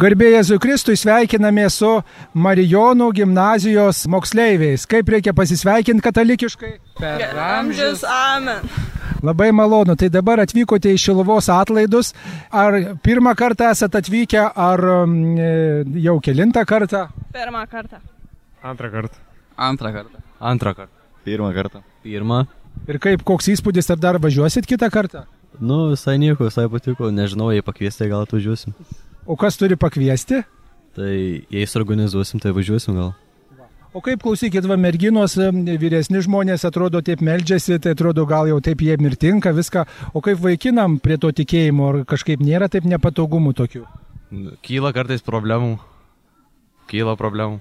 Garbėjai Jėzui Kristui sveikiname su Marijonų gimnazijos moksleiviais. Kaip reikia pasisveikinti katalikiškai? Per amžius. Amen. Labai malonu. Tai dabar atvykote į Šiluvos atlaidus. Ar pirmą kartą esate atvykę, ar mm, jau kilintą kartą? Pirmą kartą. Antrą kartą. Antrą kartą. Antrą kartą. Pirmą kartą. Pirmą. Ir kaip, koks įspūdis, ar dar važiuosit kitą kartą? Nu, visai nieko, visai patiko. Nežinau, jei pakviesti, gal atvažiuosim. O kas turi pakviesti? Tai jei suorganizuosim, tai važiuosim gal. O kaip klausykit, va merginos, vyresni žmonės atrodo taip meldžiasi, tai atrodo gal jau taip jie mirtinka viską. O kaip vaikinam prie to tikėjimo, ar kažkaip nėra taip nepatogumų tokių? Kyla kartais problemų. Kyla problemų.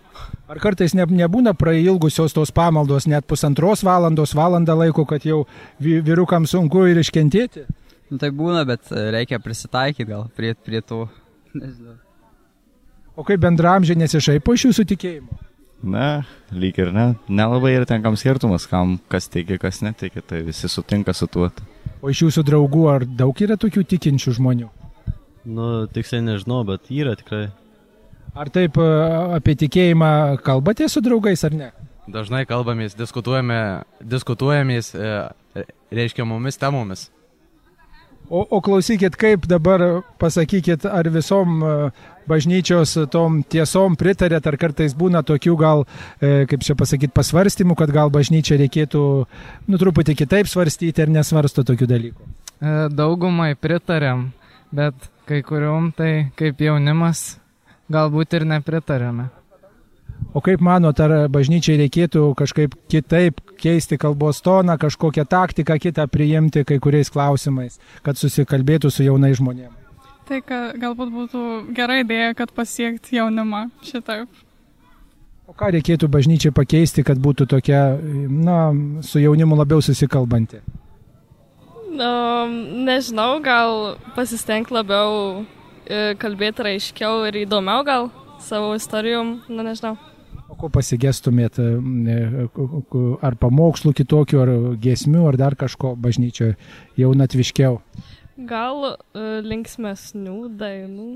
Ar kartais ne, nebūna prailgusios tos pamaldos, net pusantros valandos, valandą laiko, kad jau vy- vyrukam sunku ir iškentėti? Nu, tai būna, bet e, reikia prisitaikyti gal prie, prie to. Nežinau. O kaip bendramžiai nesišaipo iš jūsų tikėjimo? Na, lyg ir ne. Nelabai ir tenkam skirtumas, kam kas teigia, kas neteigia, tai visi sutinka su tuo. O iš jūsų draugų ar daug yra tokių tikinčių žmonių? Nu, tiksliai nežinau, bet yra tikrai. Ar taip e, apie tikėjimą kalbate su draugais ar ne? Dažnai kalbamės, diskutuojame, diskutuojamės e, reiškiamomis temomis. O, o klausykit, kaip dabar pasakykit, ar visom e, bažnyčios tom tiesom pritarėt, ar kartais būna tokių gal, e, kaip čia pasakyti, pasvarstymų, kad gal bažnyčia reikėtų, nu, truputį kitaip svarstyti ar nesvarsto tokių dalykų. E, Daugumai pritarėm, bet kai kuriuom tai kaip jaunimas galbūt ir nepritarėme. O kaip manot, ar bažnyčiai reikėtų kažkaip kitaip keisti kalbos toną, kažkokią taktiką kitą priimti kai kuriais klausimais, kad susikalbėtų su jaunai žmonėmis? Tai galbūt būtų gera idėja, kad pasiekti jaunimą šitaip. O ką reikėtų bažnyčiai pakeisti, kad būtų tokia, na, su jaunimu labiau susikalbanti? Um, nežinau, gal pasistengti labiau e, kalbėti raiškiau ir įdomiau gal savo istorijom, nu nežinau. Ko pasigestumėt, e, ar pamokslų kitokių, ar giesmių, ar dar kažko bažnyčioje jaunatviškiau? Gal uh, linksmesnių dainų.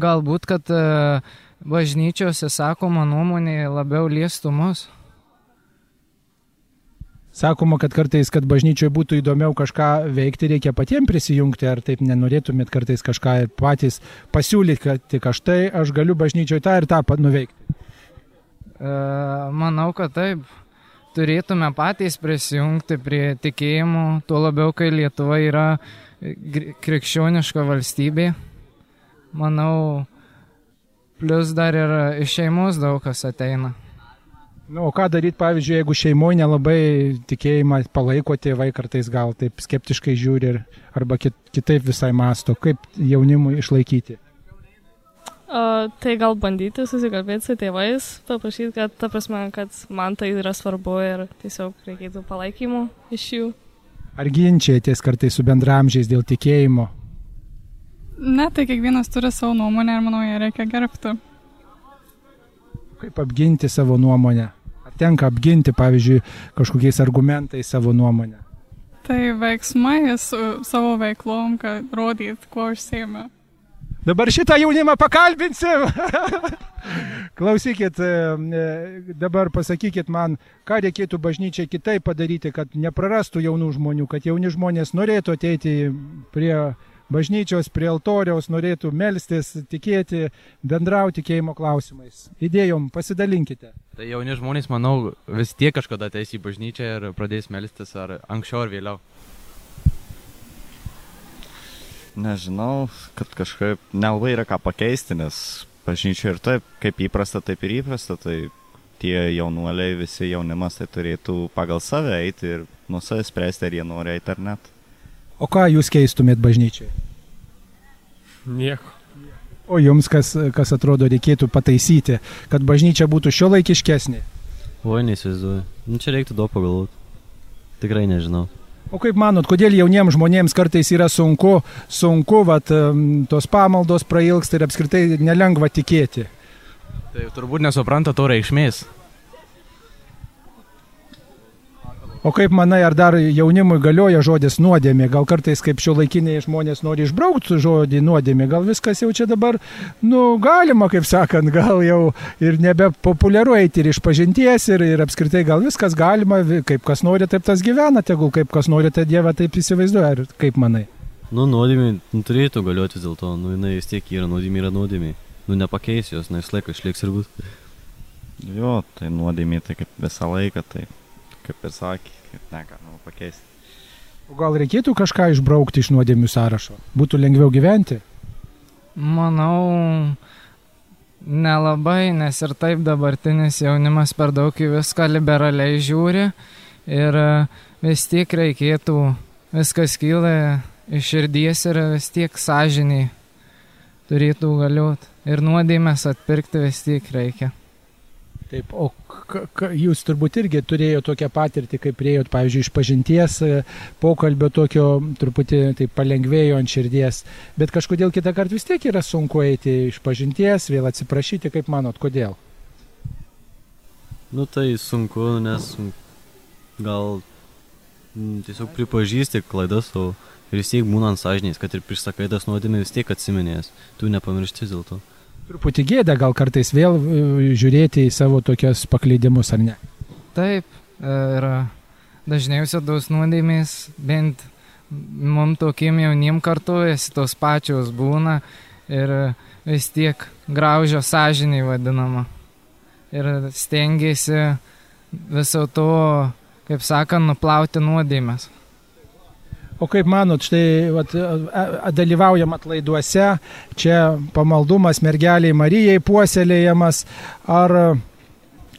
Galbūt, kad e, bažnyčiose sakoma nuomonė labiau liestų mus. Sakoma, kad kartais, kad bažnyčioje būtų įdomiau kažką veikti, reikia patiems prisijungti, ar taip nenorėtumėt kartais kažką ir patys pasiūlyti, kad tik aš tai, aš galiu bažnyčioje tą ir tą nuveikti. E, Manau, kad taip. Turėtume patys prisijungti prie tikėjimų, tuo labiau, kai Lietuva yra krikščioniška valstybė. Manau, plus dar ir iš šeimos daug kas ateina. Na, o ką daryti, pavyzdžiui, jeigu šeimoje nelabai tikėjimą palaiko tėvai, kartais gal taip skeptiškai žiūri ir, arba kit, kitaip visai masto, kaip jaunimui išlaikyti. Uh, tai gal bandyti susikalbėti su tėvais, paprašyti, kad, ta prasme, kad man tai yra svarbu ir tiesiog reikėtų palaikymų iš jų. Ar ginčiatės kartais su bendramžiais dėl tikėjimo? Ne, tai kiekvienas turi savo nuomonę ir manau, ją reikia gerbti. Kaip apginti savo nuomonę? Tenka apginti, pavyzdžiui, kažkokiais argumentais savo nuomonę? Tai veiksmai su savo veiklom, kad rodyt, kuo užsėmė. Dabar šitą jaunimą pakalbinsim. Klausykit, e, e, dabar pasakykit man, ką reikėtų bažnyčiai kitaip padaryti, kad neprarastų jaunų žmonių, kad jauni žmonės norėtų ateiti prie bažnyčios, prie altoriaus, norėtų melstis, tikėti, bendrauti tikėjimo klausimais. Idėjom pasidalinkite. Tai jauni žmonės, manau, vis tiek kažkada ateis į bažnyčią ir pradės melstis ar anksčiau ar vėliau. Nežinau, kad kažkaip nelabai yra ką pakeisti, nes bažnyčia ir taip, kaip įprasta, taip ir įprasta, tai tie jaunuoliai, visi jaunimas, tai turėtų pagal save eiti ir nuo savęs spręsti, ar jie nori eiti ar net. O ką jūs keistumėt bažnyčiai? Nieko. O jums kas, kas atrodo reikėtų pataisyti, kad bažnyčia būtų šio laikiškesnė? Oi, neįsivaizduoju. Nu, čia reiktų daug pagalvoti. Tikrai nežinau. O kaip manot, kodėl jauniems žmonėms kartais yra sunku, sunku, vat, tos pamaldos prailgsta ir apskritai nelengva tikėti? Tai turbūt nesupranta to reikšmės. O kaip manai, ar dar jaunimui galioja žodis nuodėmė? Gal kartais kaip šio laikiniai žmonės nori išbraukti žodį nuodėmė? Gal viskas jau čia dabar, nu, galima, kaip sakant, gal jau ir nebepopuliaru eiti ir iš pažinties ir, ir apskritai gal viskas galima, kaip kas nori, taip tas gyvena, tegul kaip kas nori, tą Dievą taip įsivaizduoja. Ar kaip manai? Nu, nuodėmė nu, turėtų galioti vis dėlto, nu, jinai vis tiek yra nuodėmė, yra nuodėmė. Nu, nepakeis jos, na, vis laiką išliks ir bus. Jo, tai nuodėmė, tai kaip visą laiką, tai kaip ir sakė, kaip negalima pakeisti. O gal reikėtų kažką išbraukti iš nuodėmių sąrašo? Būtų lengviau gyventi? Manau, nelabai, nes ir taip dabartinis jaunimas per daug į viską liberaliai žiūri ir e, vis tiek reikėtų, viskas kyla iš širdies ir vis tiek sąžiniai turėtų galiot. Ir nuodėmės atpirkti vis tiek reikia. Taip, o jūs turbūt irgi turėjo tokią patirtį, kaip priejot, pavyzdžiui, iš pažinties e, pokalbio tokio truputį taip palengvėjo ant širdies, bet kažkodėl kitą kartą vis tiek yra sunku eiti iš pažinties, vėl atsiprašyti, kaip manot, kodėl? Nu, tai sunku, nes gal mm, tiesiog pripažįsti klaidas, o ir vis tiek būnant sąžiniais, kad ir prisakai tas nuodėmė vis tiek atsiminės. Tu nepamiršti vis dėlto. Truputį gėda gal kartais vėl e, žiūrėti į savo tokias paklydimus, ar ne? Taip, e, ir dažniausiai tos nuodėmės, bent mum tokiem jaunim kartuojasi, tos pačios būna ir vis tiek graužio sąžiniai vadinama. Ir stengiasi viso to, kaip sakant, nuplauti nuodėmės. O kaip manot, štai vat, dalyvaujam atlaiduose, čia pamaldumas mergeliai Marijai puoselėjamas, ar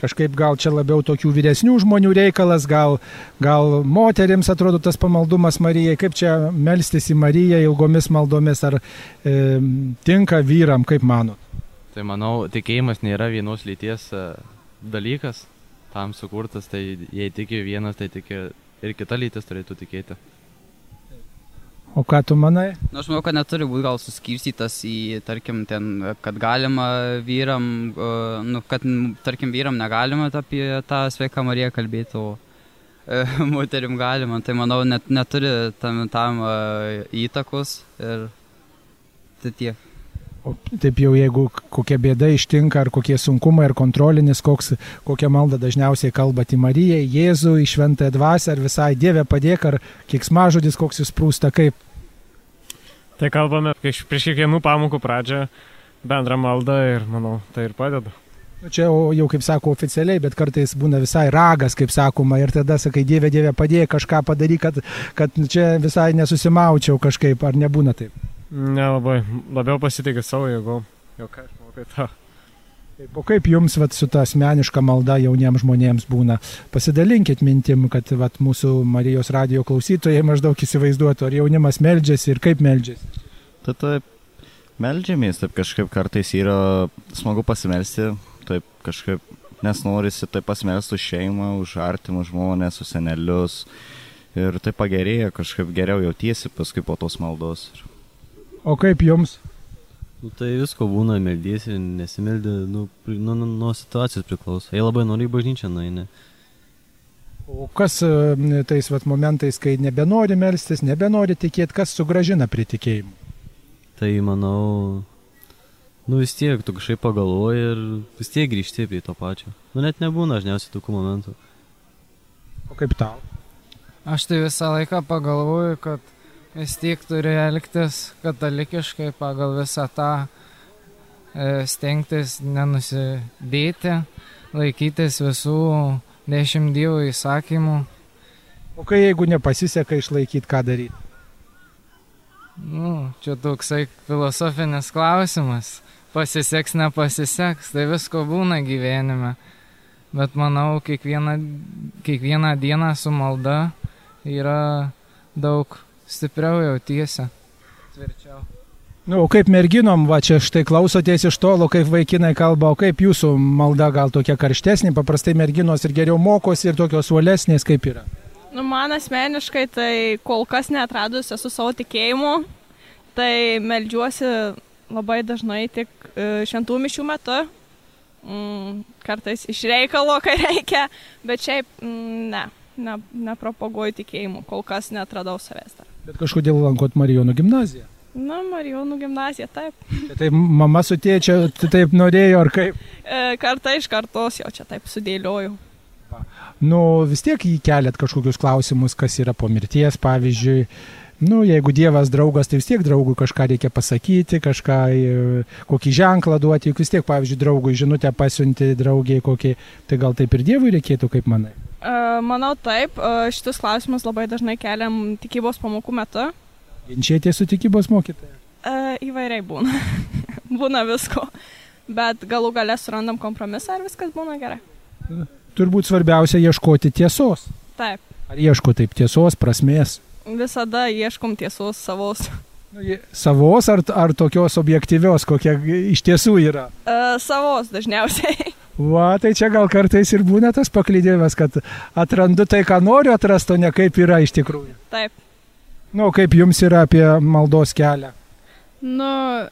kažkaip gal čia labiau tokių vyresnių žmonių reikalas, gal, gal moterims atrodo tas pamaldumas Marijai, kaip čia melstis į Mariją ilgomis maldomis, ar e, tinka vyram, kaip manot? Tai manau, tikėjimas nėra vienos lyties e, dalykas, tam sukurtas, tai jei tiki vienas, tai tiki ir kita lytis turėtų tikėti. O ką tu manai? Nu, aš manau, kad neturi būti gal suskirstytas į, tarkim, ten, kad galima vyram, nu, kad, tarkim, vyram negalima apie tą sveiką Mariją kalbėti, o e, moterim galima. Tai manau, net neturi tam, tam e, įtakos ir tai tiek. O taip jau jeigu kokia bėda ištinka, ar kokie sunkumai, ar kontrolinis, koks, kokią maldą dažniausiai kalbate į Mariją, Jėzų, į Šventąją Dvasę, ar visai Dievę padėk, ar kiksmažodis koks jūs prūsta, kaip Tai kalbame prieš prieš kiekvienų pamokų pradžią bendrą maldą ir manau, tai ir padeda. Nu, Čia jau kaip sako oficialiai, bet kartais būna visai ragas, kaip sakoma, ir tada sakai, Dieve, Dieve, padėk kažką padaryk, kad, kad čia visai nesusimaučiau kažkaip, ar nebūna taip. Nelabai, labiau pasitikė savo jėgom. Jau ką aš tai ta. Taip, O kaip jums vat, su ta asmeniška malda jauniems žmonėms būna? Pasidalinkit mintim, kad vat, mūsų Marijos radio klausytojai maždaug įsivaizduotų, ar jaunimas meldžiasi ir kaip meldžiasi. Tai taip, melžiamės, taip kažkaip kartais yra smagu pasimelsti, taip kažkaip, nes norisi taip pasimelsti už šeimą, už artimus žmonės, už senelius. Ir tai pagerėja, kažkaip geriau jautiesi paskui po tos maldos. O kaip jums? Nu, tai visko būna, meldysi, nesimeldė, nu, nu, nu, nuo situacijos priklauso. Jei labai nori į bažnyčią, nueini. O kas e, tais vat, momentais, kai nebenori melstis, nebenori tikėti, kas sugražina prie tikėjimo? Tai manau, nu vis tiek tu kažkaip pagalvoji ir vis tiek grįžti prie to pačio. Nu net nebūna dažniausiai tokių momentų. O kaip tau? Aš tai visą laiką pagalvoju, kad vis tiek turi elgtis katalikiškai pagal visą tą e, stengtis nenusidėti, laikytis visų dešimt dievų įsakymų. O kai jeigu nepasiseka išlaikyti, ką daryti? Nu, čia toksai filosofinis klausimas. Pasiseks, nepasiseks, tai visko būna gyvenime. Bet manau, kiekvieną, kiekvieną dieną su malda yra daug stipriau jautiesi. Tvirčiau. Nu, o kaip merginom, va čia štai klausotės iš tolo, kaip vaikinai kalba, o kaip jūsų malda gal tokia karštesnė, paprastai merginos ir geriau mokosi ir tokios uolesnės kaip yra. Nu, man asmeniškai tai kol kas netradus esu savo tikėjimu, tai melžiuosi labai dažnai tik e, šventų mišių metu, mm, kartais iš reikalo, kai reikia, bet šiaip mm, ne. ne, nepropaguoju tikėjimų, kol kas netradau savęs dar. Bet kažkodėl lankot Marijonų gimnaziją. Na, Marijonų gimnazija, taip. Tai taip mama su tėčia tai taip norėjo ar kaip? E, kartą iš kartos jau čia taip sudėliojau. Nu, vis tiek jį keliat kažkokius klausimus, kas yra po mirties, pavyzdžiui. Nu, jeigu Dievas draugas, tai vis tiek draugui kažką reikia pasakyti, kažką, e, kokį ženklą duoti, juk vis tiek, pavyzdžiui, draugui žinutę pasiunti draugiai kokį, tai gal taip ir Dievui reikėtų, kaip manai? E, manau taip, e, šitus klausimus labai dažnai keliam tikybos pamokų metu. Ginčiatės su tikybos mokytoja? E, įvairiai būna. būna visko. Bet galų galę surandam kompromisą ir viskas būna gerai. Turbūt svarbiausia ieškoti tiesos. Taip. Ar ieško taip tiesos, prasmės? Visada ieškom tiesos savos. Nu, savos ar, ar tokios objektyvios, kokia iš tiesų yra? E, savos dažniausiai. Va, tai čia gal kartais ir būna tas paklydimas, kad atrandu tai, ką noriu atrasti, o ne kaip yra iš tikrųjų. Taip. Nu, kaip jums yra apie maldos kelią? Nu,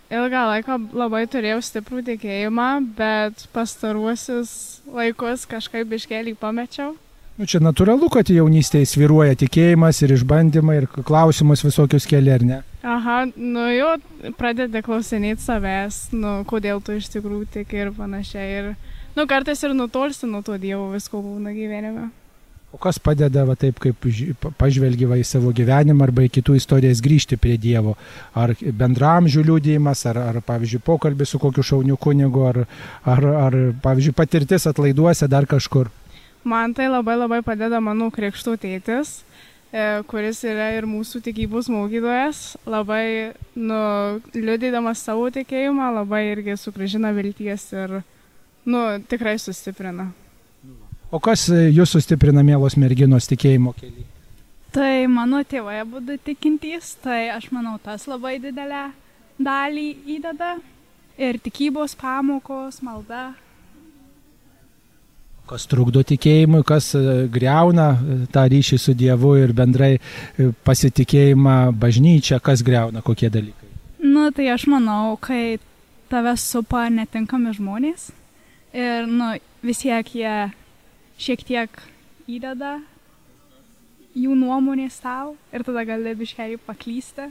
ilgą laiką labai turėjau stiprų tikėjimą, bet pastaruosius laikus kažkaip iškėlį pamečiau. Nu, čia natūralu, kad jaunystėje sviruoja tikėjimas ir išbandymai ir klausimus visokius keli, ar ne? Aha, nu jau pradedi klausinėti savęs, nu, kodėl tu iš tikrųjų tik ir panašiai. Ir, nu, kartais ir nutolsti nuo to Dievo visko būna gyvenime. O kas padeda, va taip kaip pažvelgyva į savo gyvenimą arba į kitų istorijas grįžti prie Dievo? Ar bendramžių liūdėjimas, ar, ar pavyzdžiui, pokalbis su kokiu šauniu kunigu, ar, ar, ar pavyzdžiui, patirtis atlaiduose dar kažkur? Man tai labai labai padeda mano krikštų tėtis, e, kuris yra ir mūsų tikybos mokytojas, labai nu, liudydamas savo tikėjimą, labai irgi sugražina vilties ir nu, tikrai sustiprina. O kas e, jūs sustiprina, mielos merginos, tikėjimo kelią? Tai mano tėvai būtų tikintys, tai aš manau tas labai didelę dalį įdeda. Ir tikybos pamokos, malda, kas trukdo tikėjimui, kas e, greuna e, tą ryšį su Dievu ir bendrai e, pasitikėjimą bažnyčia, kas greuna, kokie dalykai. Nu, tai aš manau, kai tave supa netinkami žmonės ir nu, vis tiek jie šiek tiek įdeda jų nuomonės tau ir tada gali biškeliai paklysti.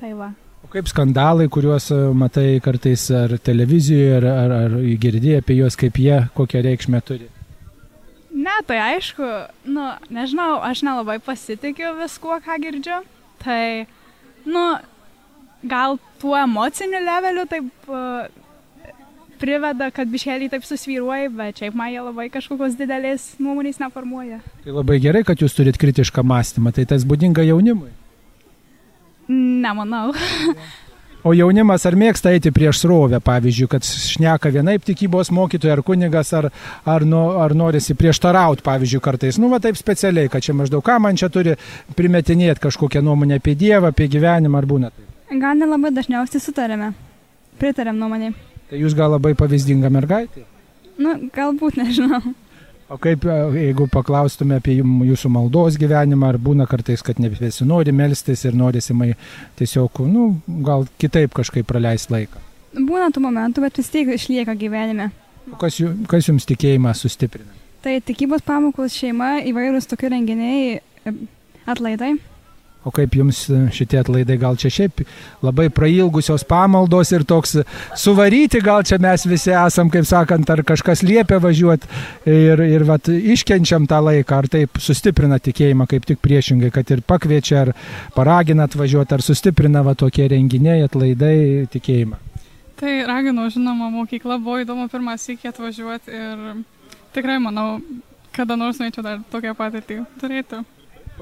Tai va. O kaip skandalai, kuriuos e, matai kartais ar televizijoje, ar, ar, ar girdėjai apie juos, kaip jie, kokią reikšmę turi? Ne, tai aišku, nu, nežinau, aš nelabai pasitikiu viskuo, ką girdžiu. Tai, nu, gal tuo emociniu leveliu taip uh, priveda, kad biškeliai taip susvyruoja, bet šiaip man jie labai kažkokios didelės nuomonės neformuoja. Tai labai gerai, kad jūs turit kritišką mąstymą, tai tas būdinga jaunimui. Nemanau. O jaunimas ar mėgsta eiti prieš srovę, pavyzdžiui, kad šneka vienaip tikybos mokytoja ar kunigas, ar, ar, nu, ar norisi prieštarauti, pavyzdžiui, kartais, nu, va taip specialiai, kad čia maždaug ką man čia turi primetinėti kažkokią nuomonę apie Dievą, apie gyvenimą, ar būna? Gal nelabai dažniausiai sutarėme, pritarėm nuomonį. Tai jūs gal labai pavyzdinga mergaitė? Nu, galbūt nežinau. O kaip, e, jeigu paklaustume apie jūsų maldos gyvenimą, ar būna kartais, kad nebesinori melstis ir norisi tiesiog, nu, gal kitaip kažkaip praleisti laiką? Būna tų momentų, bet vis tiek išlieka gyvenime. O kas, kas jums tikėjimą sustiprina? Tai tikybos pamokos šeima, įvairūs tokie renginiai, e, atlaidai. O kaip jums šitie atlaidai, gal čia šiaip labai prailgusios pamaldos ir toks suvaryti, gal čia mes visi esam, kaip sakant, ar kažkas liepia važiuoti ir, ir vat, iškenčiam tą laiką, ar taip sustiprina tikėjimą, kaip tik priešingai, kad ir pakviečia, ar paragina atvažiuoti, ar sustiprina va, tokie renginiai, atlaidai tikėjimą. Tai raginau, žinoma, mokykla buvo įdomu pirmą sykį atvažiuoti ir tikrai manau, kada nors norėčiau dar tokią patirtį turėti.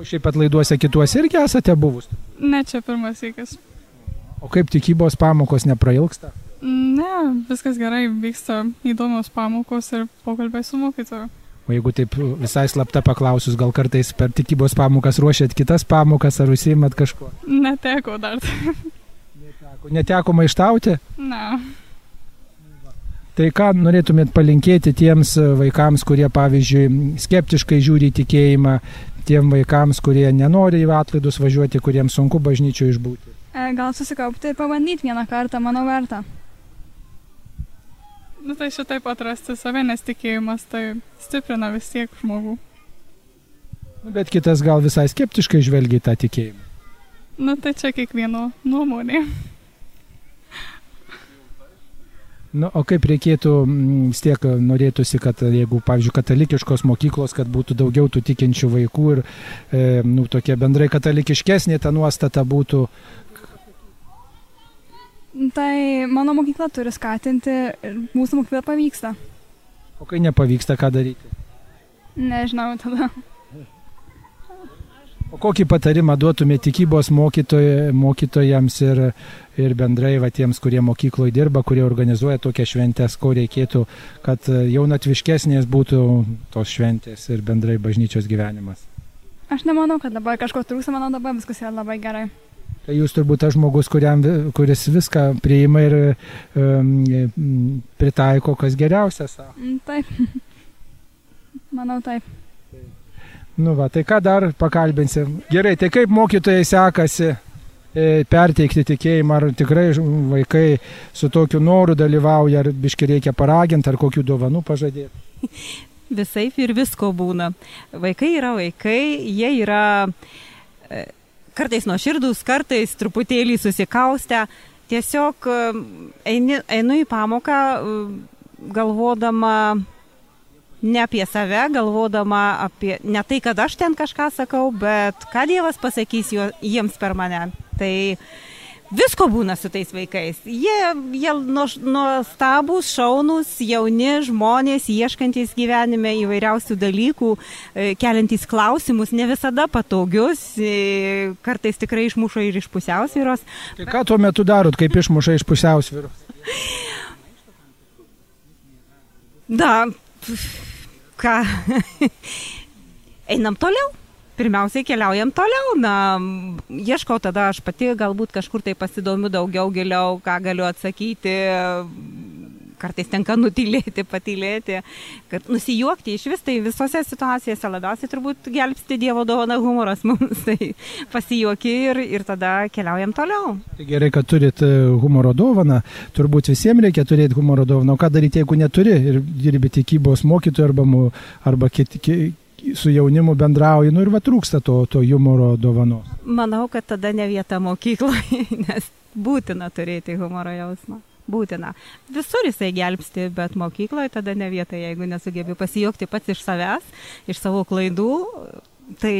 O šiaip atlaiduose kituose irgi esate buvus? Ne, čia pirmas įkis. O kaip tikybos pamokos neprailgsta? Ne, viskas gerai, vyksta įdomios pamokos ir pokalbiai su mokytoju. O jeigu taip visai slapta paklausus, gal kartais per tikybos pamokas ruošiat kitas pamokas ar užsiimat kažko? Neteko dar. neteko. neteko maištauti? Ne. Tai ką norėtumėt palinkėti tiems vaikams, kurie, pavyzdžiui, skeptiškai žiūri į tikėjimą, tiem vaikams, kurie nenori į atlaidus važiuoti, kuriems sunku bažnyčio išbūti? E, gal susikaupti ir pabandyti vieną kartą, manau, verta. Nu tai šitaip atrasti save, nes tikėjimas tai stiprina vis tiek žmogų. Nu, Bet kitas gal visai skeptiškai žvelgia į tą tikėjimą. Nu, tai čia kiekvieno nuomonė. Nu, o kaip reikėtų, mm, vis tiek norėtųsi, kad jeigu, pavyzdžiui, katalikiškos mokyklos, kad būtų daugiau tų tikinčių vaikų ir, e, nu, tokia bendrai katalikiškesnė ta nuostata būtų. Tai mano mokykla turi skatinti ir mūsų mokykla pavyksta. O kai nepavyksta, ką daryti? Nežinau tada. O kokį patarimą duotumė tikybos mokytoj, mokytojams ir, ir bendrai va, tiems, kurie mokykloje dirba, kurie organizuoja tokias šventės, ko reikėtų, kad jaunatviškesnės būtų tos šventės ir bendrai bažnyčios gyvenimas? Aš nemanau, kad dabar kažko trūksta, manau dabar viskas yra labai gerai. Tai jūs turbūt tas žmogus, kuriam, kuris viską priima ir um, pritaiko, kas geriausia savo. Mm, Taip. Manau taip. Nu va, tai ką dar pakalbinsim? Gerai, tai kaip mokytojai sekasi e, perteikti tikėjimą, ar tikrai vaikai su tokiu noru dalyvauja, ar biški reikia paraginti, ar kokių dovanų pažadėti? Visai ir visko būna. Vaikai yra vaikai, jie yra e, kartais nuoširdus, kartais truputėlį susikaustę. Tiesiog e, eini, einu į pamoką galvodama ne apie save, galvodama apie ne tai, kad aš ten kažką sakau, bet ką Dievas pasakys juo, jiems per mane. Tai Visko būna su tais vaikais. Jie, jie nuostabus, šaunus, jauni žmonės, ieškantis gyvenime įvairiausių dalykų, e, keliantys klausimus, ne visada patogius, e, kartais tikrai išmuša ir iš pusiausvyros. Tai ką tuo metu darot, kaip išmuša iš pusiausvyros? Da, ką. Einam toliau. Pirmiausiai keliaujam toliau. Na, ieškau tada aš pati galbūt kažkur tai pasidomiu daugiau giliau, ką galiu atsakyti. Kartais tenka nutylėti, patylėti, kad nusijuokti iš vis tai visose situacijose labiausiai turbūt gelbsti Dievo dovana humoras mums. Tai pasijuoki ir, ir tada keliaujam toliau. Tai gerai, kad turit e, humoro dovaną. Turbūt visiems reikia turėti humoro dovaną. O ką daryti, jeigu neturi ir dirbi tikybos mokytoju arba, arba kit, ki, su jaunimu bendrauji, nu ir va trūksta to, to humoro dovanos. Manau, kad tada ne vieta mokykloje, nes būtina turėti humoro jausmą. Būtina. Visur jisai gelbsti, bet mokykloje tada ne vieta, jeigu nesugebi pasijuokti pats iš savęs, iš savo klaidų, tai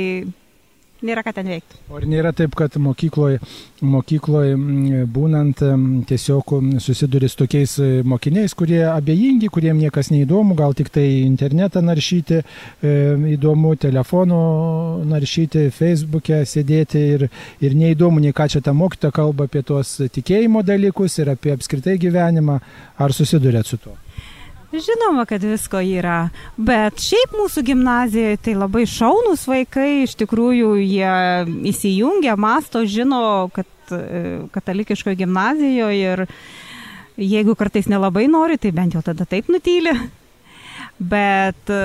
nėra ką ten veikti. O ar nėra taip, kad mokykloje mokykloj, mm, būnant em, tiesiog mm, susiduri su tokiais e, mokiniais, kurie abejingi, kuriem niekas neįdomu, gal tik tai internetą naršyti, e, įdomu telefonu naršyti, Facebook'e sėdėti ir, ir neįdomu, nei ką čia ta mokyta kalba apie tuos tikėjimo dalykus ir apie apskritai gyvenimą. Ar susidurėt su tuo? Žinoma, kad visko yra, bet šiaip mūsų gimnazijoje tai labai šaunus vaikai, iš tikrųjų jie įsijungia, masto, žino, kad e, katalikiškoje gimnazijoje ir jeigu kartais nelabai nori, tai bent jau tada taip nutylė. Bet e,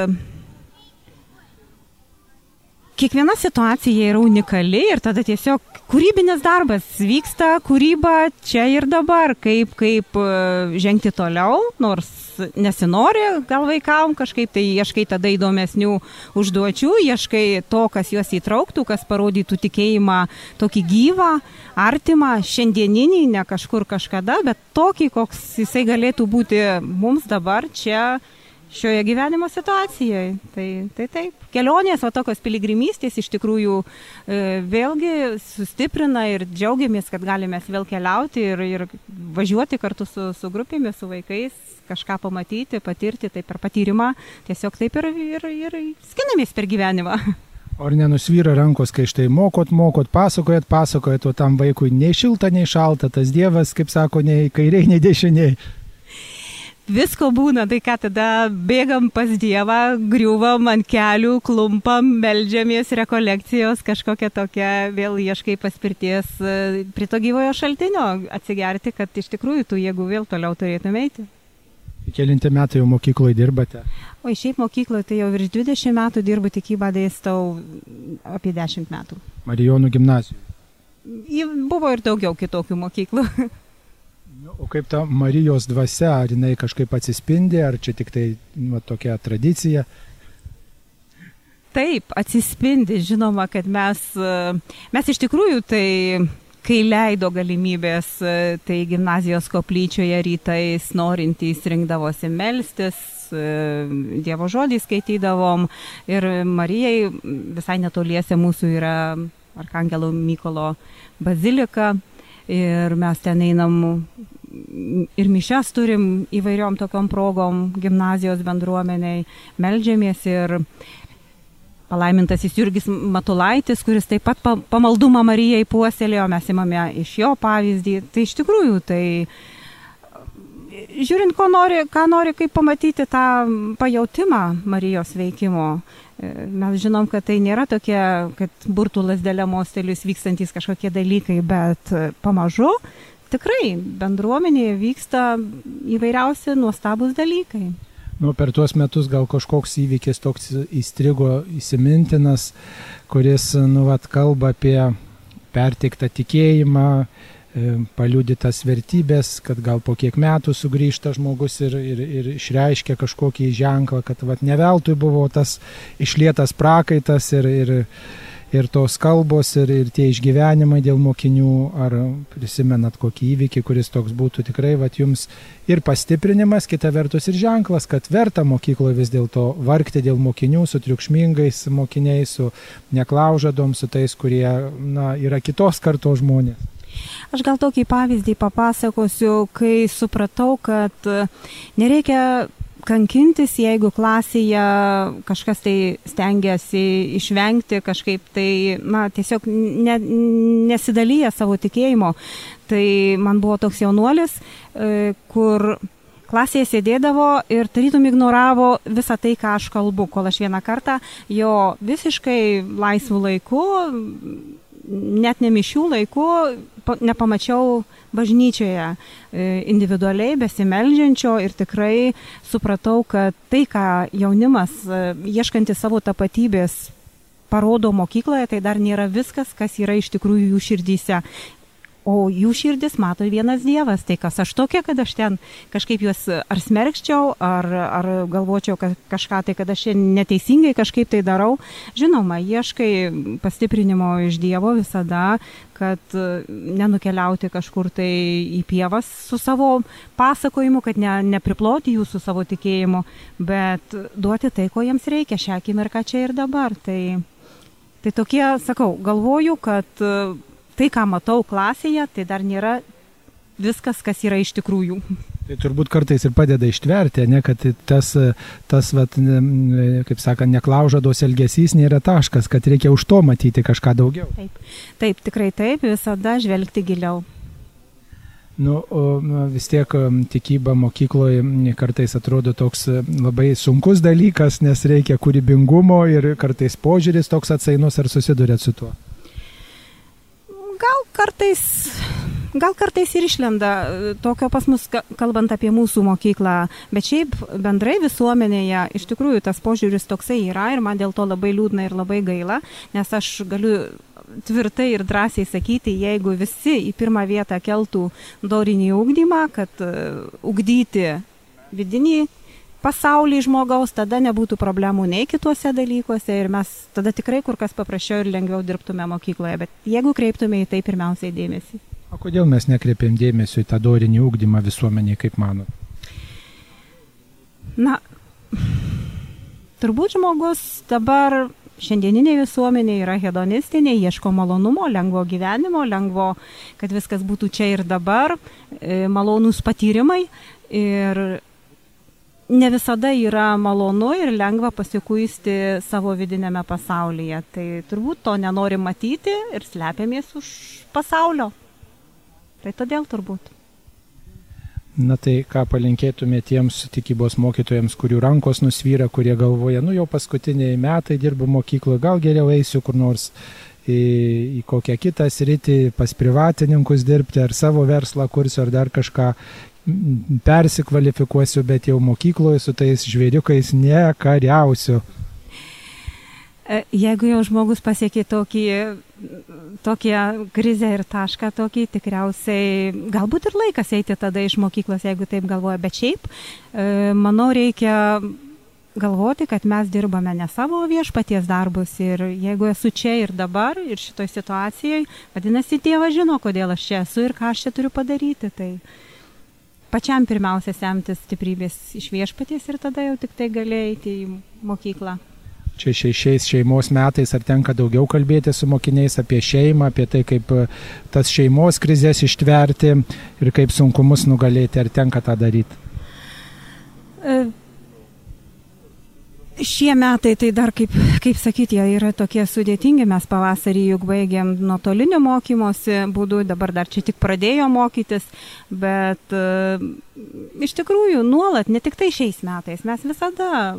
kiekviena situacija yra unikali ir tada tiesiog kūrybinis darbas vyksta, kūryba čia ir dabar, kaip, kaip e, žengti toliau, nors nesinori gal vaikam kažkaip, tai ieškai tada įdomesnių užduočių, ieškai to, kas juos įtrauktų, kas parodytų tikėjimą tokį gyvą, artimą, šiandieninį, ne kažkur kažkada, bet tokį, koks jisai galėtų būti mums dabar čia šioje gyvenimo situacijoje. Tai, tai taip. Kelionės, o tokios piligrimystės iš tikrųjų e, vėlgi sustiprina ir džiaugiamės, kad galime vėl keliauti ir, ir važiuoti kartu su, su grupėmis, su vaikais, kažką pamatyti, patirti, tai per patyrimą tiesiog taip ir, ir, ir skinamės per gyvenimą. Ar nenusvyra rankos, kai štai mokot, mokot, pasakojat, pasakojat, o tam vaikui nei šilta, nei šalta, tas dievas, kaip sako, nei kairiai, nei dešiniai. Visko būna, tai ką tada bėgam pas Dievą, griuvam ant kelių, klumpam, melžiamės rekolekcijos, kažkokia tokia, vėl ieškai paspirties e, prie to gyvojo šaltinio atsigerti, kad iš tikrųjų tu jėgų vėl toliau turėtum eiti. Kelinti metai jau mokykloje dirbate. O šiaip mokykloje tai jau virš 20 metų dirbu tikybą dėstau apie 10 metų. Marijonų gimnazijoje. Buvo ir daugiau kitokių mokyklų. O kaip ta Marijos dvasia, ar jinai kažkaip atsispindi, ar čia tik tai va, tokia tradicija? Taip, atsispindi, žinoma, kad mes, mes iš tikrųjų tai kai leido galimybės, tai gimnazijos koplyčioje rytais norintys rinkdavosi melstis, Dievo žodį skaitydavom ir Marijai visai netoliese mūsų yra Arkangelo Mykolo bazilika ir mes ten einam ir mišes turim įvairiom tokiom progom gimnazijos bendruomeniai, melžiamės ir palaimintasis Jurgis Matulaitis, kuris taip pat pamaldumą Marijai puoselėjo, mes imame iš jo pavyzdį. Tai iš tikrųjų, tai žiūrint, ko nori, ką nori, kaip pamatyti tą pajautimą Marijos veikimo. E, mes žinom, kad tai nėra tokie, kad burtų lasdelė mostelius vykstantis kažkokie dalykai, bet pamažu tikrai bendruomenėje vyksta įvairiausi nuostabus dalykai. Nu, per tuos metus gal kažkoks įvykis toks įstrigo įsimintinas, kuris, nu, vat, kalba apie perteiktą tikėjimą, E, paliudytas vertybės, kad gal po kiek metų sugrįžta žmogus ir, ir, ir išreiškia kažkokį ženklą, kad vat, ne veltui buvo tas išlietas prakaitas ir, ir, ir tos kalbos ir, ir tie išgyvenimai dėl mokinių, ar prisimenat kokį įvykį, kuris toks būtų tikrai vat, jums ir pastiprinimas, kita vertus ir ženklas, kad verta mokykloje vis dėlto vargti dėl mokinių, su triukšmingais mokiniais, su neklaužadom, su tais, kurie na, yra kitos kartos žmonės. Aš gal tokį pavyzdį papasakosiu, kai supratau, kad nereikia kankintis, jeigu klasėje kažkas tai stengiasi išvengti kažkaip tai, na, tiesiog ne, nesidalyja savo tikėjimo. Tai man buvo toks jaunuolis, e, kur klasėje sėdėdavo ir tarytum ignoravo visą tai, ką aš kalbu, kol aš vieną kartą jo visiškai laisvų laikų, net ne mišių laikų, nepamačiau bažnyčioje e, individualiai besimeldžiančio ir tikrai supratau, kad tai, ką jaunimas e, ieškantis savo tapatybės parodo mokykloje, tai dar nėra viskas, kas yra iš tikrųjų jų širdyse o jų širdis mato vienas Dievas. Tai kas aš tokia, kad aš ten kažkaip juos ar smerkščiau, ar, ar galvočiau, kažką tai, kad aš neteisingai kažkaip tai darau. Žinoma, ieškai pastiprinimo iš Dievo visada, kad nenukeliauti kažkur tai į pievas su savo pasakojimu, kad ne, nepriploti jų su savo tikėjimu, bet duoti tai, ko jiems reikia šią akimirką čia ir dabar. Tai, tai tokie, sakau, galvoju, kad tai, ką matau klasėje, tai dar nėra viskas, kas yra iš tikrųjų. Tai turbūt kartais ir padeda ištverti, ne, kad tas, tas vat, kaip sakant, neklaužados elgesys nėra taškas, kad reikia už to matyti kažką daugiau. Taip, taip tikrai taip, visada žvelgti giliau. Nu, o vis tiek tikyba mokykloje kartais atrodo toks labai sunkus dalykas, nes reikia kūrybingumo ir kartais požiūris toks atsainus, ar susidurėt su tuo? Kartais, gal kartais ir išlenda tokio pas mus, kalbant apie mūsų mokyklą, bet šiaip bendrai visuomenėje iš tikrųjų tas požiūris toksai yra ir man dėl to labai liūdna ir labai gaila, nes aš galiu tvirtai ir drąsiai sakyti, jeigu visi į pirmą vietą keltų dorinį ugdymą, kad ugdyti vidinį pasaulį žmogaus, tada nebūtų problemų nei kituose dalykuose ir mes tada tikrai kur kas paprasčiau ir lengviau dirbtume mokykloje, bet jeigu kreiptume į tai pirmiausiai dėmesį. O kodėl mes nekreipiam dėmesio į tą dorinį ūkdymą visuomeniai, kaip manot? Na, turbūt žmogus dabar šiandieninė visuomenė yra hedonistinė, ieško malonumo, lengvo gyvenimo, lengvo, kad viskas būtų čia ir dabar, e, malonūs patyrimai. Ir ne visada yra malonu ir lengva pasikuisti savo vidinėme pasaulyje. Tai turbūt to nenori matyti ir slepiamės už pasaulio. Tai todėl turbūt. Na tai ką palinkėtume tiems tikybos mokytojams, kurių rankos nusvyra, kurie galvoja, nu jau paskutiniai metai dirbu mokykloje, gal geriau eisiu kur nors į, į kokią kitą sritį, pas privatininkus dirbti, ar savo verslą kursiu, ar dar kažką persikvalifikuosiu, bet jau mokykloje su tais žvėriukais nekariausiu. E, jeigu jau žmogus pasiekė tokį, tokią krizę ir tašką tokį, tikriausiai galbūt ir laikas eiti tada iš mokyklos, jeigu taip galvoja, bet šiaip, e, manau, reikia galvoti, kad mes dirbame ne savo viešpaties darbus ir jeigu esu čia ir dabar ir šitoj situacijai, vadinasi, Dievas žino, kodėl aš čia esu ir ką aš čia turiu padaryti. Tai pačiam pirmiausia semtis stiprybės iš viešpaties ir tada jau tik tai galėjai eiti į mokyklą. Čia šiais šeimos metais ar tenka daugiau kalbėti su mokiniais apie šeimą, apie tai, kaip e, tas šeimos krizės ištverti ir kaip sunkumus nugalėti, ar tenka tą daryti? E, šie metai tai dar, kaip, kaip sakyti, jie yra tokie sudėtingi. Mes pavasarį juk baigėm nuotolinio mokymosi būdų, dabar dar čia tik pradėjo mokytis, bet uh, iš tikrųjų nuolat, ne tik tai šiais metais, mes visada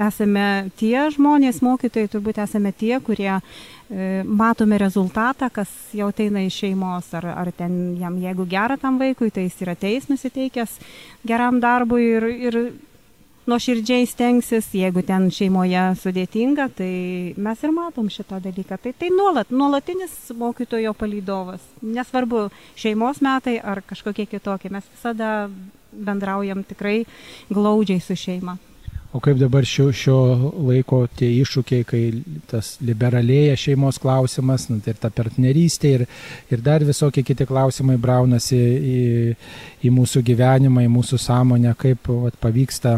esame tie žmonės, mokytojai turbūt esame tie, kurie e, matome rezultatą, kas jau ateina iš šeimos, ar, ar ten jam, jeigu gera tam vaikui, tai jis yra teis nusiteikęs geram darbui ir, ir nuoširdžiai stengsis, jeigu ten šeimoje sudėtinga, tai mes ir matom šitą dalyką. Tai tai nuolat, nuolatinis mokytojo palydovas. Nesvarbu, šeimos metai ar kažkokie kitokie, mes visada bendraujam tikrai glaudžiai su šeima. O kaip dabar šio, šio laiko tie iššūkiai, kai tas liberalėja šeimos klausimas, nu, tai ir ta partnerystė, ir, ir dar visokie kiti klausimai braunasi į, į mūsų gyvenimą, į mūsų sąmonę, kaip vat, pavyksta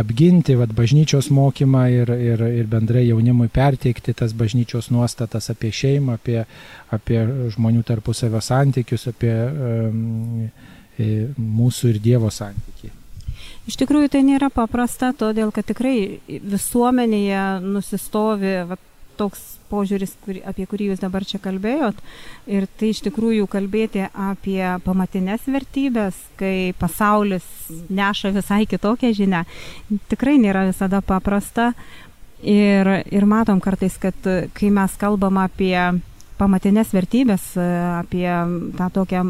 apginti vat, bažnyčios mokymą ir, ir, ir bendrai jaunimui perteikti tas bažnyčios nuostatas apie šeimą, apie, apie žmonių tarpusavio santykius, apie um, mūsų ir Dievo santykiai. Iš tikrųjų tai nėra paprasta, todėl kad tikrai visuomenėje nusistovi va, toks požiūris, kur, apie kurį jūs dabar čia kalbėjot. Ir tai iš tikrųjų kalbėti apie pamatinės vertybės, kai pasaulis neša visai kitokią žinę, tikrai nėra visada paprasta. Ir, ir matom kartais, kad kai mes kalbam apie pamatinės vertybės, e, apie tą tokią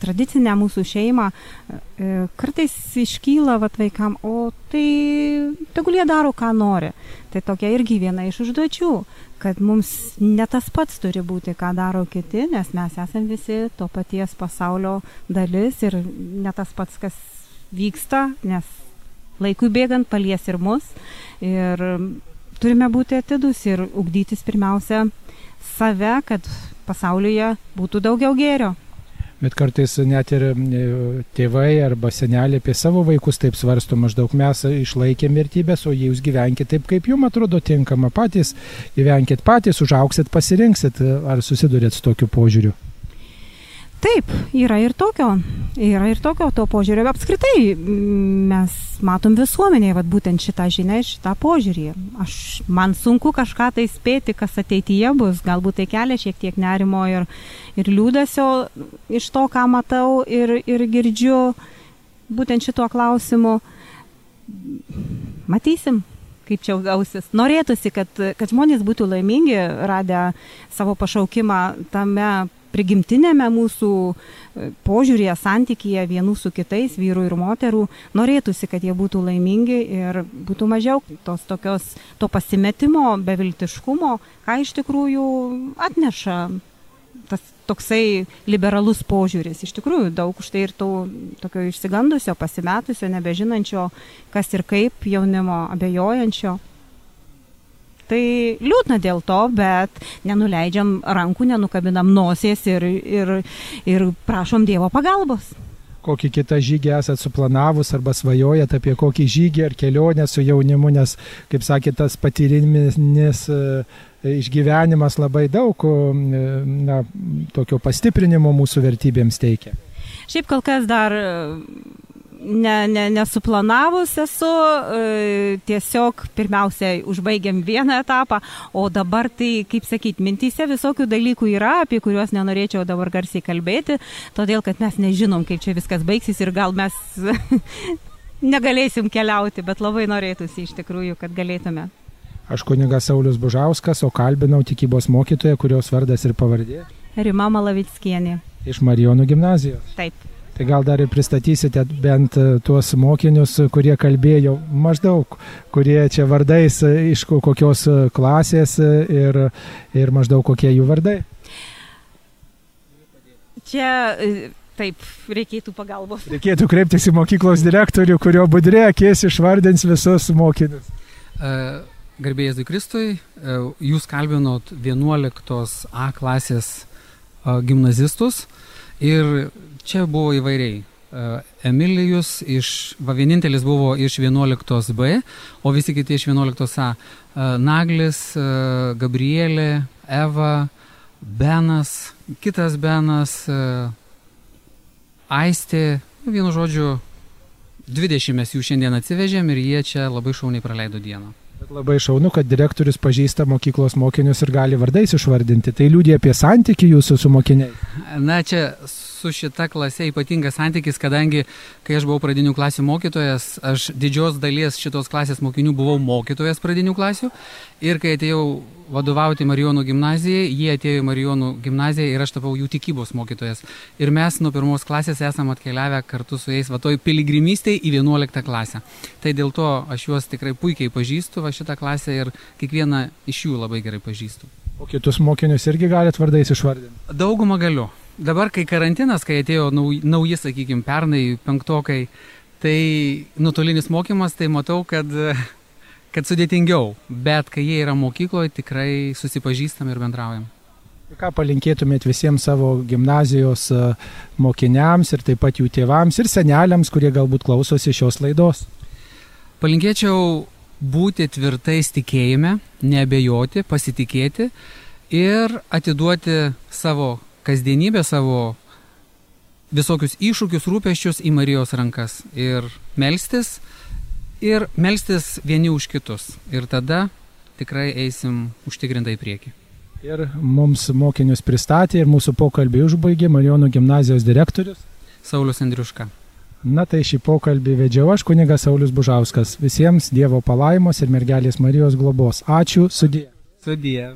tradicinę mūsų šeimą, e, kartais iškyla vat, vaikam, o tai tegul jie daro, ką nori. Tai tokia irgi viena iš užduočių, kad mums ne tas pats turi būti, ką daro kiti, nes mes esame visi to paties pasaulio dalis ir ne tas pats, kas vyksta, nes laikui bėgant palies ir mus. Ir turime būti atidus ir ugdytis pirmiausia save, kad pasaulyje būtų daugiau gėrio. Bet kartais net ir e, tėvai arba seneliai apie savo vaikus taip svarsto, maždaug mes išlaikėm vertybės, o jūs gyvenkite taip, kaip jums atrodo tinkama, patys gyvenkite patys, užauksit, pasirinksit, ar susidurėt su tokiu požiūriu. Taip, yra ir tokio, yra ir tokio to požiūrio. Apskritai mes matom visuomenėje, vad būtent šitą žinią šitą požiūrį. Aš, man sunku kažką tai spėti, kas ateityje bus. Galbūt tai kelia šiek tiek nerimo ir, ir liūdėsio iš to, ką matau ir, ir girdžiu būtent šituo klausimu. Matysim kaip čia gausis. Norėtųsi, kad, kad žmonės būtų laimingi, radę savo pašaukimą tame prigimtinėme mūsų e, požiūrėje, santykyje vienų su kitais, vyrų ir moterų, norėtųsi, kad jie būtų laimingi ir būtų mažiau tos tokios, to pasimetimo, beviltiškumo, ką iš tikrųjų atneša tas toksai liberalus požiūris. Iš tikrųjų, daug už tai ir to tokio išsigandusio, pasimetusio, nebežinančio, kas ir kaip jaunimo, abejojančio. Tai liūdna dėl to, bet nenuleidžiam rankų, nenukabinam nosies ir, ir, ir prašom Dievo pagalbos. Kokį kitą žygį esat suplanavus arba svajojat apie kokį žygį ar kelionę su jaunimu, nes, kaip sakė, tas patyriminis e, išgyvenimas labai daug e, na, tokio pastiprinimo mūsų vertybėms teikia. Šiaip kol kas dar ne, ne, nesuplanavus esu, e, tiesiog pirmiausia užbaigiam vieną etapą, o dabar tai, kaip sakyti, mintyse visokių dalykų yra, apie kuriuos nenorėčiau dabar garsiai kalbėti, todėl kad mes nežinom, kaip čia viskas baigsis ir gal mes negalėsim keliauti, bet labai norėtųsi iš tikrųjų, kad galėtume. Aš kunigas Saulis Bužauskas, o kalbinau tikybos mokytoją, kurios vardas ir pavardė. Rima Malavickienė. Iš Marijonų gimnazijos. Taip. Tai gal dar ir pristatysite bent e, tuos mokinius, kurie kalbėjo maždaug, kurie čia vardais e, iš kokios e, klasės ir, ir maždaug kokie jų vardai. Čia taip reikėtų pagalbos. Reikėtų kreiptis į mokyklos direktorių, kurio budrė akės išvardins visus mokinius. Garbėjai Zikristui, jūs kalbinot 11 A klasės gimnazistus ir čia buvo įvairiai. Emilijus iš, va vienintelis buvo iš 11B, o visi kiti iš 11A. Naglis, Gabrielė, Eva, Benas, kitas Benas, Aistė, vienu žodžiu, 20 mes jų šiandien atsivežėm ir jie čia labai šauniai praleido dieną. Labai šaunu, kad direktorius pažįsta mokyklos mokinius ir gali vardais išvardinti. Tai liūdė apie santykių jūsų su mokiniais. Na, čia su šita klase ypatingas santykis, kadangi kai aš buvau pradinių klasių mokytojas, aš didžios dalies šitos klasės mokinių buvau mokytojas pradinių klasių ir kai atėjau vadovauti Marijonų gimnazijai, jie atėjo į Marijonų gimnaziją ir aš tapau jų tikybos mokytojas. Ir mes nuo pirmos klasės esame atkeliavę kartu su jais va toj piligrimystėje į 11 klasę. Tai dėl to aš juos tikrai puikiai pažįstu, va šitą klasę ir kiekvieną iš jų labai gerai pažįstu. O kitus mokinius irgi galite vardais išvardinti? Daugumą galiu. Dabar, kai karantinas, kai atėjo nauji, nauji sakykime, pernai penktokai, tai nuotolinis mokymas, tai matau, kad, kad sudėtingiau. Bet kai jie yra mokykloje, tikrai susipažįstam ir bendraujam. Ką palinkėtumėt visiems savo gimnazijos mokiniams ir taip pat jų tėvams ir seneliams, kurie galbūt klausosi šios laidos? Palinkėčiau būti tvirtais tikėjime, neabejoti, pasitikėti ir atiduoti savo kasdienybę, savo visokius iššūkius, rūpeščius į Marijos rankas ir melstis, ir melstis vieni už kitus. Ir tada tikrai eisim užtikrintai į priekį. Ir mums mokinius pristatė ir mūsų pokalbį užbaigė Marijonų gimnazijos direktorius Saulis Andriuška. Na tai šį pokalbį vedžiau aš, kunigas Saulis Bužauskas. Visiems Dievo palaimos ir mergelės Marijos globos. Ačiū, sudė. Sudė.